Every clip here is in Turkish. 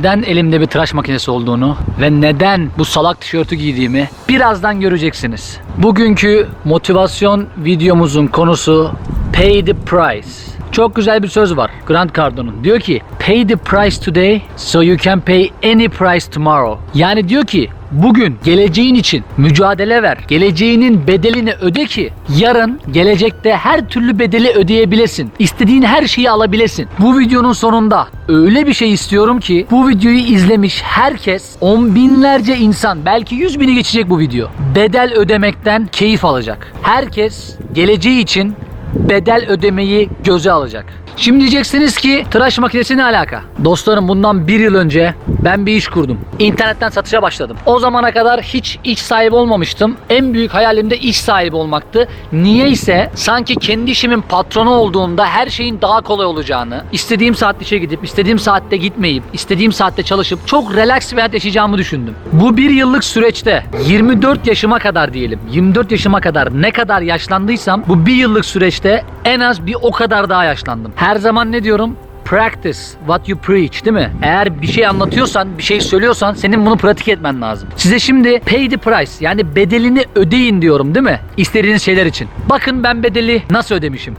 Neden elimde bir tıraş makinesi olduğunu ve neden bu salak tişörtü giydiğimi birazdan göreceksiniz. Bugünkü motivasyon videomuzun konusu Pay the Price. Çok güzel bir söz var Grant Cardone'un. Diyor ki pay the price today so you can pay any price tomorrow. Yani diyor ki bugün geleceğin için mücadele ver. Geleceğinin bedelini öde ki yarın gelecekte her türlü bedeli ödeyebilesin. İstediğin her şeyi alabilesin. Bu videonun sonunda öyle bir şey istiyorum ki bu videoyu izlemiş herkes on binlerce insan belki yüz bini geçecek bu video. Bedel ödemekten keyif alacak. Herkes geleceği için bedel ödemeyi göze alacak. Şimdi diyeceksiniz ki tıraş makinesi ne alaka? Dostlarım bundan bir yıl önce ben bir iş kurdum. İnternetten satışa başladım. O zamana kadar hiç iş sahibi olmamıştım. En büyük hayalim de iş sahibi olmaktı. Niye ise sanki kendi işimin patronu olduğumda her şeyin daha kolay olacağını, istediğim saatte işe gidip, istediğim saatte gitmeyip, istediğim saatte çalışıp çok relax bir hayat yaşayacağımı düşündüm. Bu bir yıllık süreçte 24 yaşıma kadar diyelim, 24 yaşıma kadar ne kadar yaşlandıysam bu bir yıllık süreçte en az bir o kadar daha yaşlandım. Her zaman ne diyorum? Practice what you preach değil mi? Eğer bir şey anlatıyorsan, bir şey söylüyorsan senin bunu pratik etmen lazım. Size şimdi pay the price yani bedelini ödeyin diyorum değil mi? İstediğiniz şeyler için. Bakın ben bedeli nasıl ödemişim.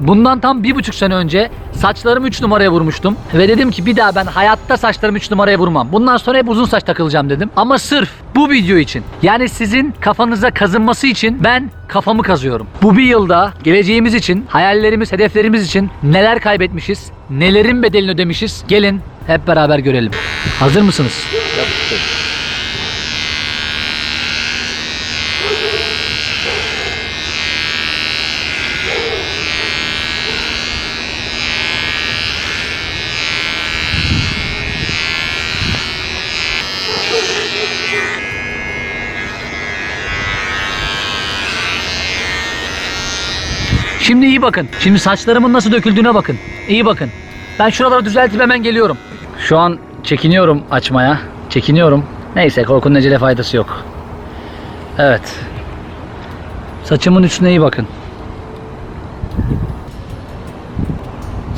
Bundan tam bir buçuk sene önce saçlarımı 3 numaraya vurmuştum. Ve dedim ki bir daha ben hayatta saçlarımı 3 numaraya vurmam. Bundan sonra hep uzun saç takılacağım dedim. Ama sırf bu video için yani sizin kafanıza kazınması için ben kafamı kazıyorum. Bu bir yılda geleceğimiz için, hayallerimiz, hedeflerimiz için neler kaybetmişiz, nelerin bedelini ödemişiz gelin hep beraber görelim. Hazır mısınız? Şimdi iyi bakın. Şimdi saçlarımın nasıl döküldüğüne bakın. İyi bakın. Ben şuraları düzeltip hemen geliyorum. Şu an çekiniyorum açmaya. Çekiniyorum. Neyse korkunun necele faydası yok. Evet. Saçımın üstüne iyi bakın.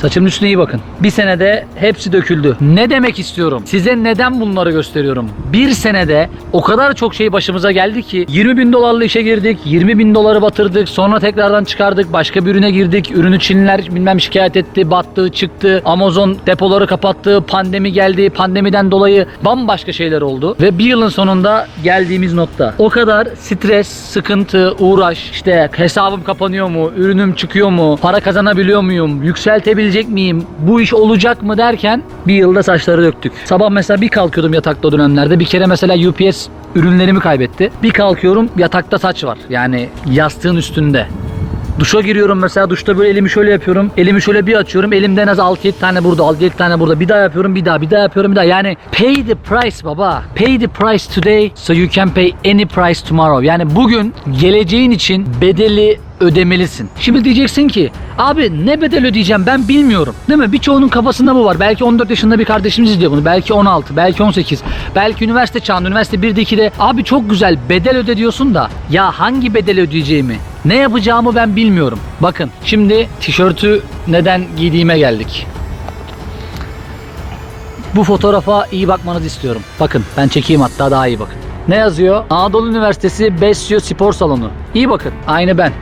Saçımın üstüne iyi bakın. Bir senede hepsi döküldü. Ne demek istiyorum? Size neden bunları gösteriyorum? Bir senede o kadar çok şey başımıza geldi ki 20 bin dolarlı işe girdik. 20 bin doları batırdık. Sonra tekrardan çıkardık. Başka bir ürüne girdik. Ürünü Çinliler bilmem şikayet etti. Battı, çıktı. Amazon depoları kapattı. Pandemi geldi. Pandemiden dolayı bambaşka şeyler oldu. Ve bir yılın sonunda geldiğimiz nokta. O kadar stres, sıkıntı, uğraş, işte hesabım kapanıyor mu, ürünüm çıkıyor mu, para kazanabiliyor muyum, yükseltebilecek miyim, bu iş olacak mı derken bir yılda saçları döktük. Sabah mesela bir kalkıyordum yatakta dönemlerde. Bir kere mesela UPS ürünlerimi kaybetti. Bir kalkıyorum yatakta saç var. Yani yastığın üstünde. Duşa giriyorum mesela duşta böyle elimi şöyle yapıyorum. Elimi şöyle bir açıyorum. Elimde en az 6-7 tane burada 6-7 tane burada. Bir daha yapıyorum bir daha bir daha yapıyorum bir daha. Yani pay the price baba. Pay the price today so you can pay any price tomorrow. Yani bugün geleceğin için bedeli ödemelisin. Şimdi diyeceksin ki abi ne bedel ödeyeceğim ben bilmiyorum. Değil mi? Birçoğunun kafasında bu var. Belki 14 yaşında bir kardeşimiz izliyor bunu. Belki 16, belki 18. Belki üniversite çağında, üniversite 1'de 2'de. Abi çok güzel bedel öde diyorsun da ya hangi bedel ödeyeceğimi, ne yapacağımı ben bilmiyorum. Bakın şimdi tişörtü neden giydiğime geldik. Bu fotoğrafa iyi bakmanızı istiyorum. Bakın ben çekeyim hatta daha iyi bakın. Ne yazıyor? Anadolu Üniversitesi Besyo Spor Salonu. İyi bakın. Aynı ben.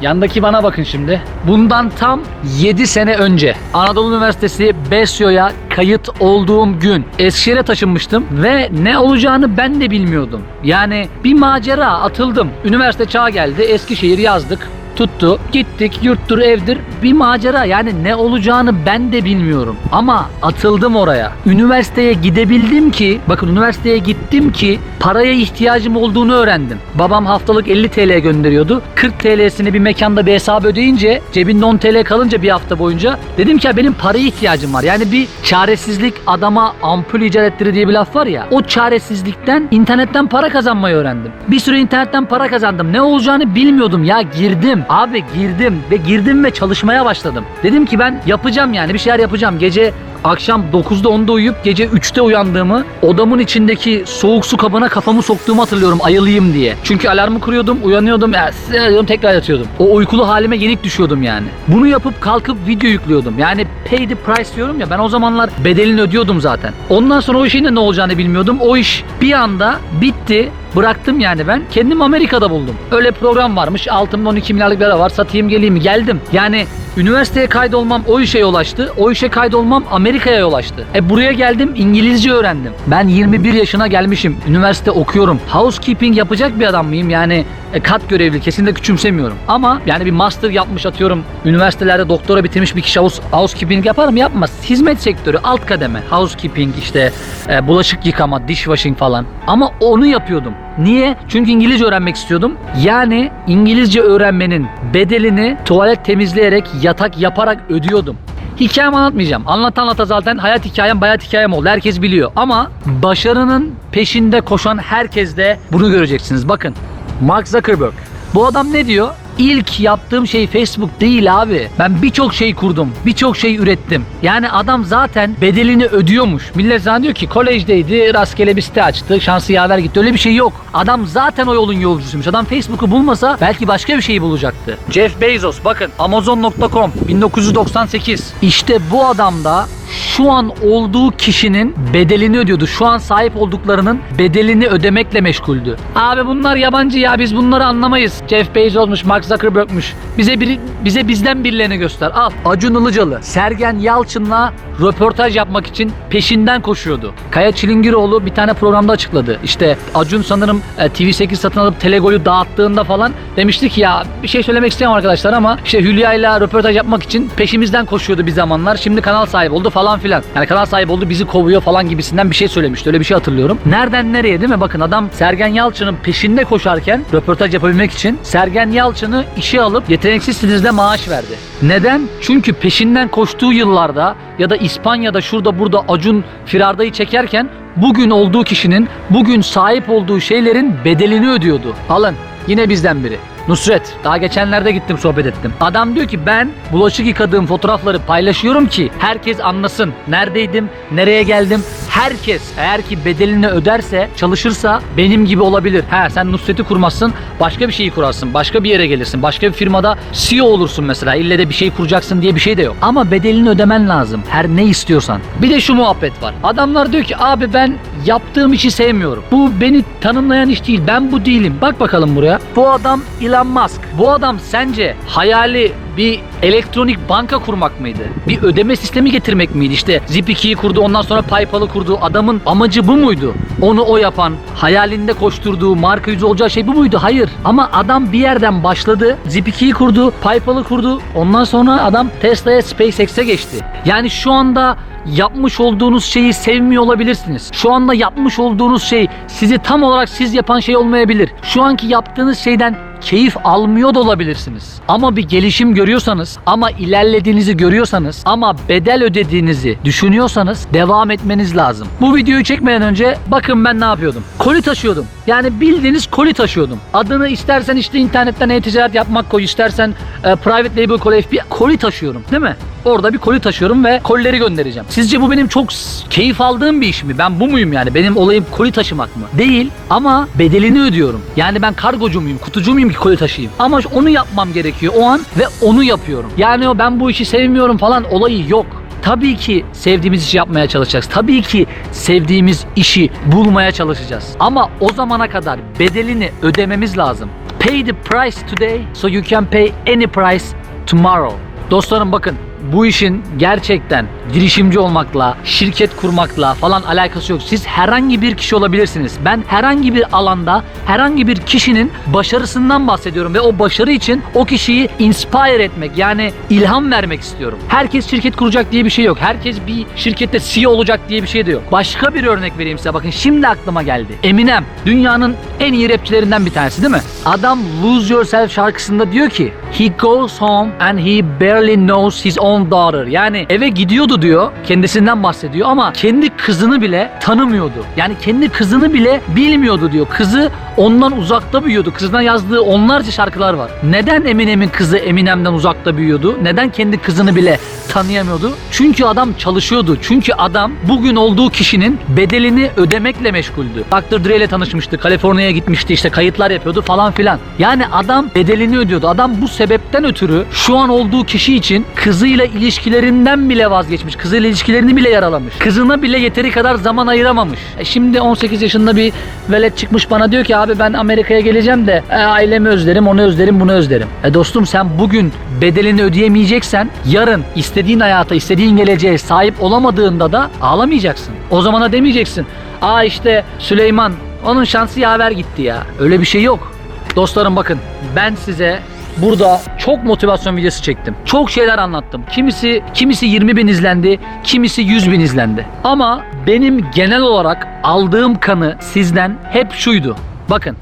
Yandaki bana bakın şimdi. Bundan tam 7 sene önce Anadolu Üniversitesi Besyo'ya kayıt olduğum gün Eskişehir'e taşınmıştım ve ne olacağını ben de bilmiyordum. Yani bir macera atıldım. Üniversite çağı geldi. Eskişehir yazdık tuttu. Gittik yurttur evdir bir macera yani ne olacağını ben de bilmiyorum. Ama atıldım oraya. Üniversiteye gidebildim ki bakın üniversiteye gittim ki paraya ihtiyacım olduğunu öğrendim. Babam haftalık 50 TL gönderiyordu. 40 TL'sini bir mekanda bir hesap ödeyince cebinde 10 TL kalınca bir hafta boyunca dedim ki ya benim paraya ihtiyacım var. Yani bir çaresizlik adama ampul icat ettirir diye bir laf var ya. O çaresizlikten internetten para kazanmayı öğrendim. Bir süre internetten para kazandım. Ne olacağını bilmiyordum ya girdim. Abi girdim ve girdim ve çalışmaya başladım. Dedim ki ben yapacağım yani bir şeyler yapacağım. Gece akşam 9'da 10'da uyuyup gece 3'te uyandığımı odamın içindeki soğuk su kabına kafamı soktuğumu hatırlıyorum ayılayım diye. Çünkü alarmı kuruyordum uyanıyordum ya, diyorum, tekrar yatıyordum. O uykulu halime yenik düşüyordum yani. Bunu yapıp kalkıp video yüklüyordum. Yani pay the price diyorum ya ben o zamanlar bedelini ödüyordum zaten. Ondan sonra o işin de ne olacağını bilmiyordum. O iş bir anda bitti. Bıraktım yani ben. Kendim Amerika'da buldum. Öyle program varmış. Altımda 12 milyarlık lira var. Satayım geleyim? Geldim. Yani üniversiteye kaydolmam o işe yol açtı. O işe kaydolmam Amerika'ya yol açtı. E buraya geldim İngilizce öğrendim. Ben 21 yaşına gelmişim. Üniversite okuyorum. Housekeeping yapacak bir adam mıyım? Yani e, kat görevli kesinlikle küçümsemiyorum. Ama yani bir master yapmış atıyorum. Üniversitelerde doktora bitirmiş bir kişi house, housekeeping yapar mı? Yapmaz. Hizmet sektörü alt kademe. Housekeeping işte e, bulaşık yıkama, dishwashing falan. Ama onu yapıyordum. Niye? Çünkü İngilizce öğrenmek istiyordum. Yani İngilizce öğrenmenin bedelini tuvalet temizleyerek, yatak yaparak ödüyordum. Hikayemi anlatmayacağım. Anlata anlata zaten hayat hikayem bayat hikayem oldu. Herkes biliyor. Ama başarının peşinde koşan herkes de bunu göreceksiniz. Bakın Mark Zuckerberg. Bu adam ne diyor? İlk yaptığım şey Facebook değil abi. Ben birçok şey kurdum. Birçok şey ürettim. Yani adam zaten bedelini ödüyormuş. Millet zannediyor ki kolejdeydi, rastgele bir site açtı, şansı yaver gitti. Öyle bir şey yok. Adam zaten o yolun yolcusuymuş. Adam Facebook'u bulmasa belki başka bir şeyi bulacaktı. Jeff Bezos bakın Amazon.com 1998. İşte bu adam da şu an olduğu kişinin bedelini ödüyordu. Şu an sahip olduklarının bedelini ödemekle meşguldü. Abi bunlar yabancı ya biz bunları anlamayız. Jeff Bezos'muş, Mark Zuckerberg'muş. Bize biri, bize bizden birilerini göster. Al. Acun Ilıcalı, Sergen Yalçın'la röportaj yapmak için peşinden koşuyordu. Kaya Çilingiroğlu bir tane programda açıkladı. İşte Acun sanırım e, TV8 satın alıp Telegol'ü dağıttığında falan demişti ki ya bir şey söylemek istemiyorum arkadaşlar ama işte Hülya ile röportaj yapmak için peşimizden koşuyordu bir zamanlar. Şimdi kanal sahibi oldu falan filan. Yani kanal sahibi oldu bizi kovuyor falan gibisinden bir şey söylemişti. Öyle bir şey hatırlıyorum. Nereden nereye değil mi? Bakın adam Sergen Yalçın'ın peşinde koşarken röportaj yapabilmek için Sergen Yalçın'ı işe alıp yeteneksizsiniz de maaş verdi. Neden? Çünkü peşinden koştuğu yıllarda ya da İspanya'da şurada burada Acun Firarda'yı çekerken bugün olduğu kişinin bugün sahip olduğu şeylerin bedelini ödüyordu. Alın yine bizden biri. Nusret. Daha geçenlerde gittim sohbet ettim. Adam diyor ki ben bulaşık yıkadığım fotoğrafları paylaşıyorum ki herkes anlasın. Neredeydim, nereye geldim. Herkes eğer ki bedelini öderse, çalışırsa benim gibi olabilir. He sen Nusret'i kurmazsın, başka bir şeyi kurarsın. Başka bir yere gelirsin. Başka bir firmada CEO olursun mesela. İlle de bir şey kuracaksın diye bir şey de yok. Ama bedelini ödemen lazım. Her ne istiyorsan. Bir de şu muhabbet var. Adamlar diyor ki abi ben yaptığım işi sevmiyorum. Bu beni tanımlayan iş değil. Ben bu değilim. Bak bakalım buraya. Bu adam Elon Musk. Bu adam sence hayali bir elektronik banka kurmak mıydı? Bir ödeme sistemi getirmek miydi? İşte Zip2'yi kurdu ondan sonra PayPal'ı kurdu. Adamın amacı bu muydu? Onu o yapan, hayalinde koşturduğu, marka yüzü olacağı şey bu muydu? Hayır. Ama adam bir yerden başladı. Zip2'yi kurdu, PayPal'ı kurdu. Ondan sonra adam Tesla'ya, SpaceX'e geçti. Yani şu anda yapmış olduğunuz şeyi sevmiyor olabilirsiniz. Şu anda yapmış olduğunuz şey sizi tam olarak siz yapan şey olmayabilir. Şu anki yaptığınız şeyden keyif almıyor da olabilirsiniz. Ama bir gelişim görüyorsanız, ama ilerlediğinizi görüyorsanız, ama bedel ödediğinizi düşünüyorsanız devam etmeniz lazım. Bu videoyu çekmeden önce bakın ben ne yapıyordum. Koli taşıyordum. Yani bildiğiniz koli taşıyordum. Adını istersen işte internetten e-ticaret yapmak koy, istersen e, private label koli FB koli taşıyorum değil mi? Orada bir koli taşıyorum ve kolileri göndereceğim. Sizce bu benim çok keyif aldığım bir iş mi? Ben bu muyum yani? Benim olayım koli taşımak mı? Değil ama bedelini ödüyorum. Yani ben kargocu muyum, kutucu muyum ki koli taşıyayım? Ama onu yapmam gerekiyor o an ve onu yapıyorum. Yani ben bu işi sevmiyorum falan olayı yok. Tabii ki sevdiğimiz işi yapmaya çalışacağız. Tabii ki sevdiğimiz işi bulmaya çalışacağız. Ama o zamana kadar bedelini ödememiz lazım. Pay the price today so you can pay any price tomorrow. Dostlarım bakın bu işin gerçekten girişimci olmakla, şirket kurmakla falan alakası yok. Siz herhangi bir kişi olabilirsiniz. Ben herhangi bir alanda herhangi bir kişinin başarısından bahsediyorum ve o başarı için o kişiyi inspire etmek yani ilham vermek istiyorum. Herkes şirket kuracak diye bir şey yok. Herkes bir şirkette CEO olacak diye bir şey de yok. Başka bir örnek vereyim size. Bakın şimdi aklıma geldi. Eminem dünyanın en iyi rapçilerinden bir tanesi değil mi? Adam Lose Yourself şarkısında diyor ki He goes home and he barely knows his own own daughter. Yani eve gidiyordu diyor. Kendisinden bahsediyor ama kendi kızını bile tanımıyordu. Yani kendi kızını bile bilmiyordu diyor. Kızı ondan uzakta büyüyordu. Kızına yazdığı onlarca şarkılar var. Neden Eminem'in kızı Eminem'den uzakta büyüyordu? Neden kendi kızını bile tanıyamıyordu? Çünkü adam çalışıyordu. Çünkü adam bugün olduğu kişinin bedelini ödemekle meşguldü. Dr. Dre ile tanışmıştı. Kaliforniya'ya gitmişti. işte kayıtlar yapıyordu falan filan. Yani adam bedelini ödüyordu. Adam bu sebepten ötürü şu an olduğu kişi için kızıyla ilişkilerinden bile vazgeçmiş. Kızıyla ilişkilerini bile yaralamış. Kızına bile yeteri kadar zaman ayıramamış. E şimdi 18 yaşında bir velet çıkmış bana diyor ki abi ben Amerika'ya geleceğim de e, ailemi özlerim, onu özlerim, bunu özlerim. E dostum sen bugün bedelini ödeyemeyeceksen yarın istediğin hayata, istediğin geleceğe sahip olamadığında da ağlamayacaksın. O zamana demeyeceksin. Aa işte Süleyman onun şansı yaver gitti ya. Öyle bir şey yok. Dostlarım bakın ben size burada çok motivasyon videosu çektim. Çok şeyler anlattım. Kimisi kimisi 20 bin izlendi, kimisi 100 bin izlendi. Ama benim genel olarak aldığım kanı sizden hep şuydu. Bakın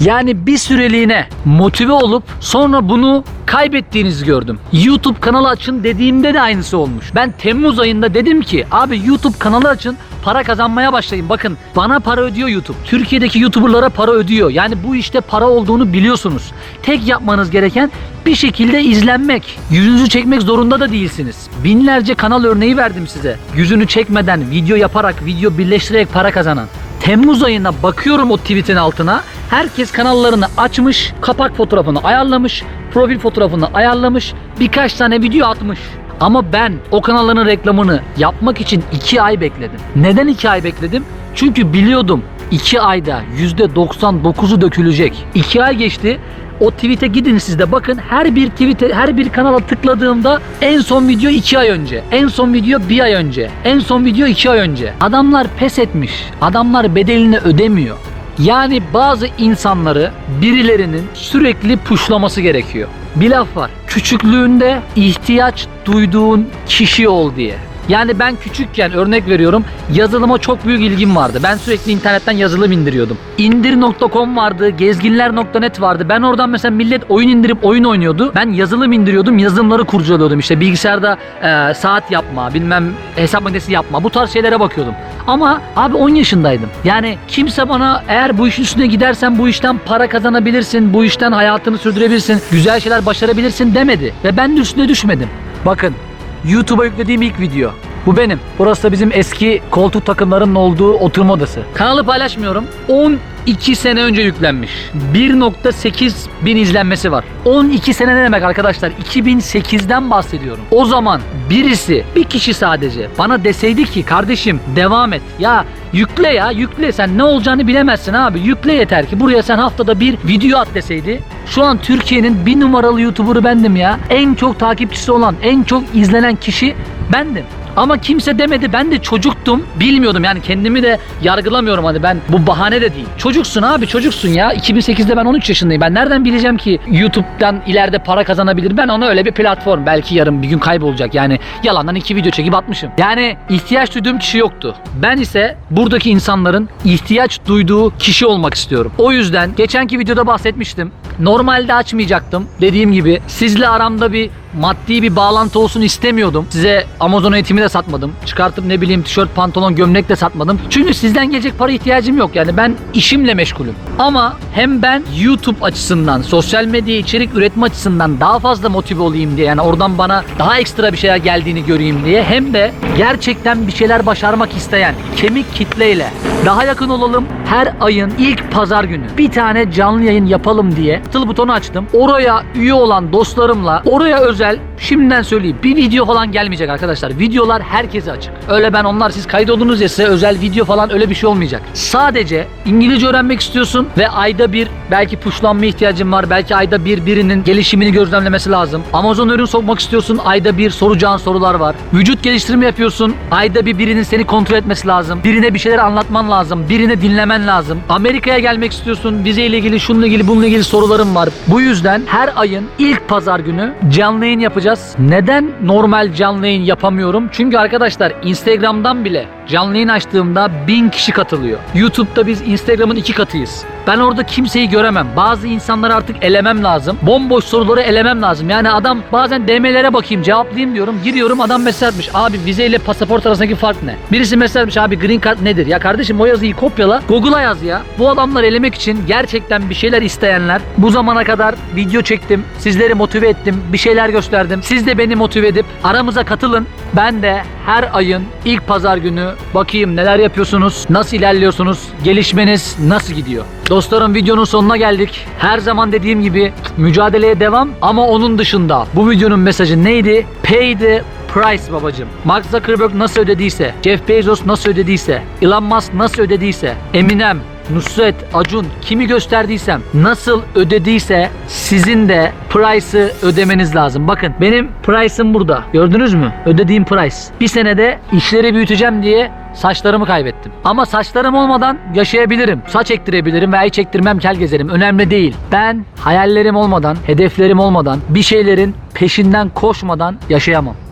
yani bir süreliğine motive olup sonra bunu kaybettiğinizi gördüm. YouTube kanalı açın dediğimde de aynısı olmuş. Ben Temmuz ayında dedim ki abi YouTube kanalı açın para kazanmaya başlayın. Bakın bana para ödüyor YouTube. Türkiye'deki YouTuber'lara para ödüyor. Yani bu işte para olduğunu biliyorsunuz. Tek yapmanız gereken bir şekilde izlenmek. Yüzünüzü çekmek zorunda da değilsiniz. Binlerce kanal örneği verdim size. Yüzünü çekmeden video yaparak, video birleştirerek para kazanan. Temmuz ayına bakıyorum o tweetin altına. Herkes kanallarını açmış, kapak fotoğrafını ayarlamış, profil fotoğrafını ayarlamış, birkaç tane video atmış. Ama ben o kanalların reklamını yapmak için 2 ay bekledim. Neden 2 ay bekledim? Çünkü biliyordum 2 ayda %99'u dökülecek. 2 ay geçti. O tweet'e gidin siz de bakın her bir tweet'e her bir kanala tıkladığımda en son video 2 ay önce. En son video 1 ay önce. En son video 2 ay önce. Adamlar pes etmiş. Adamlar bedelini ödemiyor. Yani bazı insanları birilerinin sürekli puşlaması gerekiyor. Bir laf var. Küçüklüğünde ihtiyaç duyduğun kişi ol diye. Yani ben küçükken örnek veriyorum yazılıma çok büyük ilgim vardı. Ben sürekli internetten yazılım indiriyordum. İndir.com vardı, gezginler.net vardı. Ben oradan mesela millet oyun indirip oyun oynuyordu. Ben yazılım indiriyordum, yazılımları kurcalıyordum. İşte bilgisayarda e, saat yapma, bilmem hesap makinesi yapma. Bu tarz şeylere bakıyordum. Ama abi 10 yaşındaydım. Yani kimse bana eğer bu işin üstüne gidersen bu işten para kazanabilirsin, bu işten hayatını sürdürebilirsin, güzel şeyler başarabilirsin demedi. Ve ben de üstüne düşmedim. Bakın YouTube'a yüklediğim ilk video. Bu benim. Burası da bizim eski koltuk takımlarının olduğu oturma odası. Kanalı paylaşmıyorum. 12 sene önce yüklenmiş. 1.8 bin izlenmesi var. 12 sene ne demek arkadaşlar? 2008'den bahsediyorum. O zaman birisi, bir kişi sadece bana deseydi ki kardeşim devam et. Ya yükle ya yükle sen ne olacağını bilemezsin abi. Yükle yeter ki buraya sen haftada bir video at deseydi. Şu an Türkiye'nin bir numaralı YouTuber'ı bendim ya. En çok takipçisi olan, en çok izlenen kişi bendim. Ama kimse demedi. Ben de çocuktum. Bilmiyordum yani kendimi de yargılamıyorum hani ben bu bahane de değil. Çocuksun abi çocuksun ya. 2008'de ben 13 yaşındayım. Ben nereden bileceğim ki YouTube'dan ileride para kazanabilir? Ben ona öyle bir platform. Belki yarın bir gün kaybolacak. Yani yalandan iki video çekip atmışım. Yani ihtiyaç duyduğum kişi yoktu. Ben ise buradaki insanların ihtiyaç duyduğu kişi olmak istiyorum. O yüzden geçenki videoda bahsetmiştim. Normalde açmayacaktım. Dediğim gibi sizle aramda bir maddi bir bağlantı olsun istemiyordum. Size Amazon eğitimi de satmadım. Çıkartıp ne bileyim tişört, pantolon, gömlek de satmadım. Çünkü sizden gelecek para ihtiyacım yok. Yani ben işimle meşgulüm. Ama hem ben YouTube açısından, sosyal medya içerik üretme açısından daha fazla motive olayım diye yani oradan bana daha ekstra bir şeyler geldiğini göreyim diye hem de gerçekten bir şeyler başarmak isteyen kemik kitleyle daha yakın olalım. Her ayın ilk pazar günü bir tane canlı yayın yapalım diye tıl butonu açtım. Oraya üye olan dostlarımla oraya özel şimdiden söyleyeyim bir video falan gelmeyecek arkadaşlar. Videolar herkese açık. Öyle ben onlar siz kaydolunuz ya size özel video falan öyle bir şey olmayacak. Sadece İngilizce öğrenmek istiyorsun ve ayda bir belki puşlanma ihtiyacın var. Belki ayda bir birinin gelişimini gözlemlemesi lazım. Amazon ürün sokmak istiyorsun. Ayda bir soracağın sorular var. Vücut geliştirme yapıyorsun. Ayda bir birinin seni kontrol etmesi lazım. Birine bir şeyler anlatman lazım. Birine dinlemen lazım. Amerika'ya gelmek istiyorsun. Vizeyle ilgili, şununla ilgili, bununla ilgili sorularım var. Bu yüzden her ayın ilk pazar günü canlı yayın yapacağız. Neden normal canlı yayın yapamıyorum? Çünkü arkadaşlar Instagram'dan bile canlı yayın açtığımda bin kişi katılıyor. YouTube'da biz Instagram'ın iki katıyız. Ben orada kimseyi göremem. Bazı insanları artık elemem lazım. Bomboş soruları elemem lazım. Yani adam bazen DM'lere bakayım cevaplayayım diyorum. Giriyorum adam mesaj atmış. Abi vize ile pasaport arasındaki fark ne? Birisi mesaj atmış abi green card nedir? Ya kardeşim o yazıyı kopyala. Google'a yaz ya. Bu adamları elemek için gerçekten bir şeyler isteyenler bu zamana kadar video çektim. Sizleri motive ettim. Bir şeyler gösterdim. Siz de beni motive edip aramıza katılın. Ben de her ayın ilk pazar günü bakayım neler yapıyorsunuz, nasıl ilerliyorsunuz, gelişmeniz nasıl gidiyor. Dostlarım videonun sonuna geldik. Her zaman dediğim gibi mücadeleye devam ama onun dışında bu videonun mesajı neydi? Pay the price babacım. Mark Zuckerberg nasıl ödediyse, Jeff Bezos nasıl ödediyse, Elon Musk nasıl ödediyse, Eminem, Nusret, Acun kimi gösterdiysem nasıl ödediyse sizin de price'ı ödemeniz lazım. Bakın benim price'ım burada. Gördünüz mü? Ödediğim price. Bir senede işleri büyüteceğim diye saçlarımı kaybettim. Ama saçlarım olmadan yaşayabilirim. Saç ektirebilirim veya hiç ektirmem kel gezerim. Önemli değil. Ben hayallerim olmadan, hedeflerim olmadan, bir şeylerin peşinden koşmadan yaşayamam.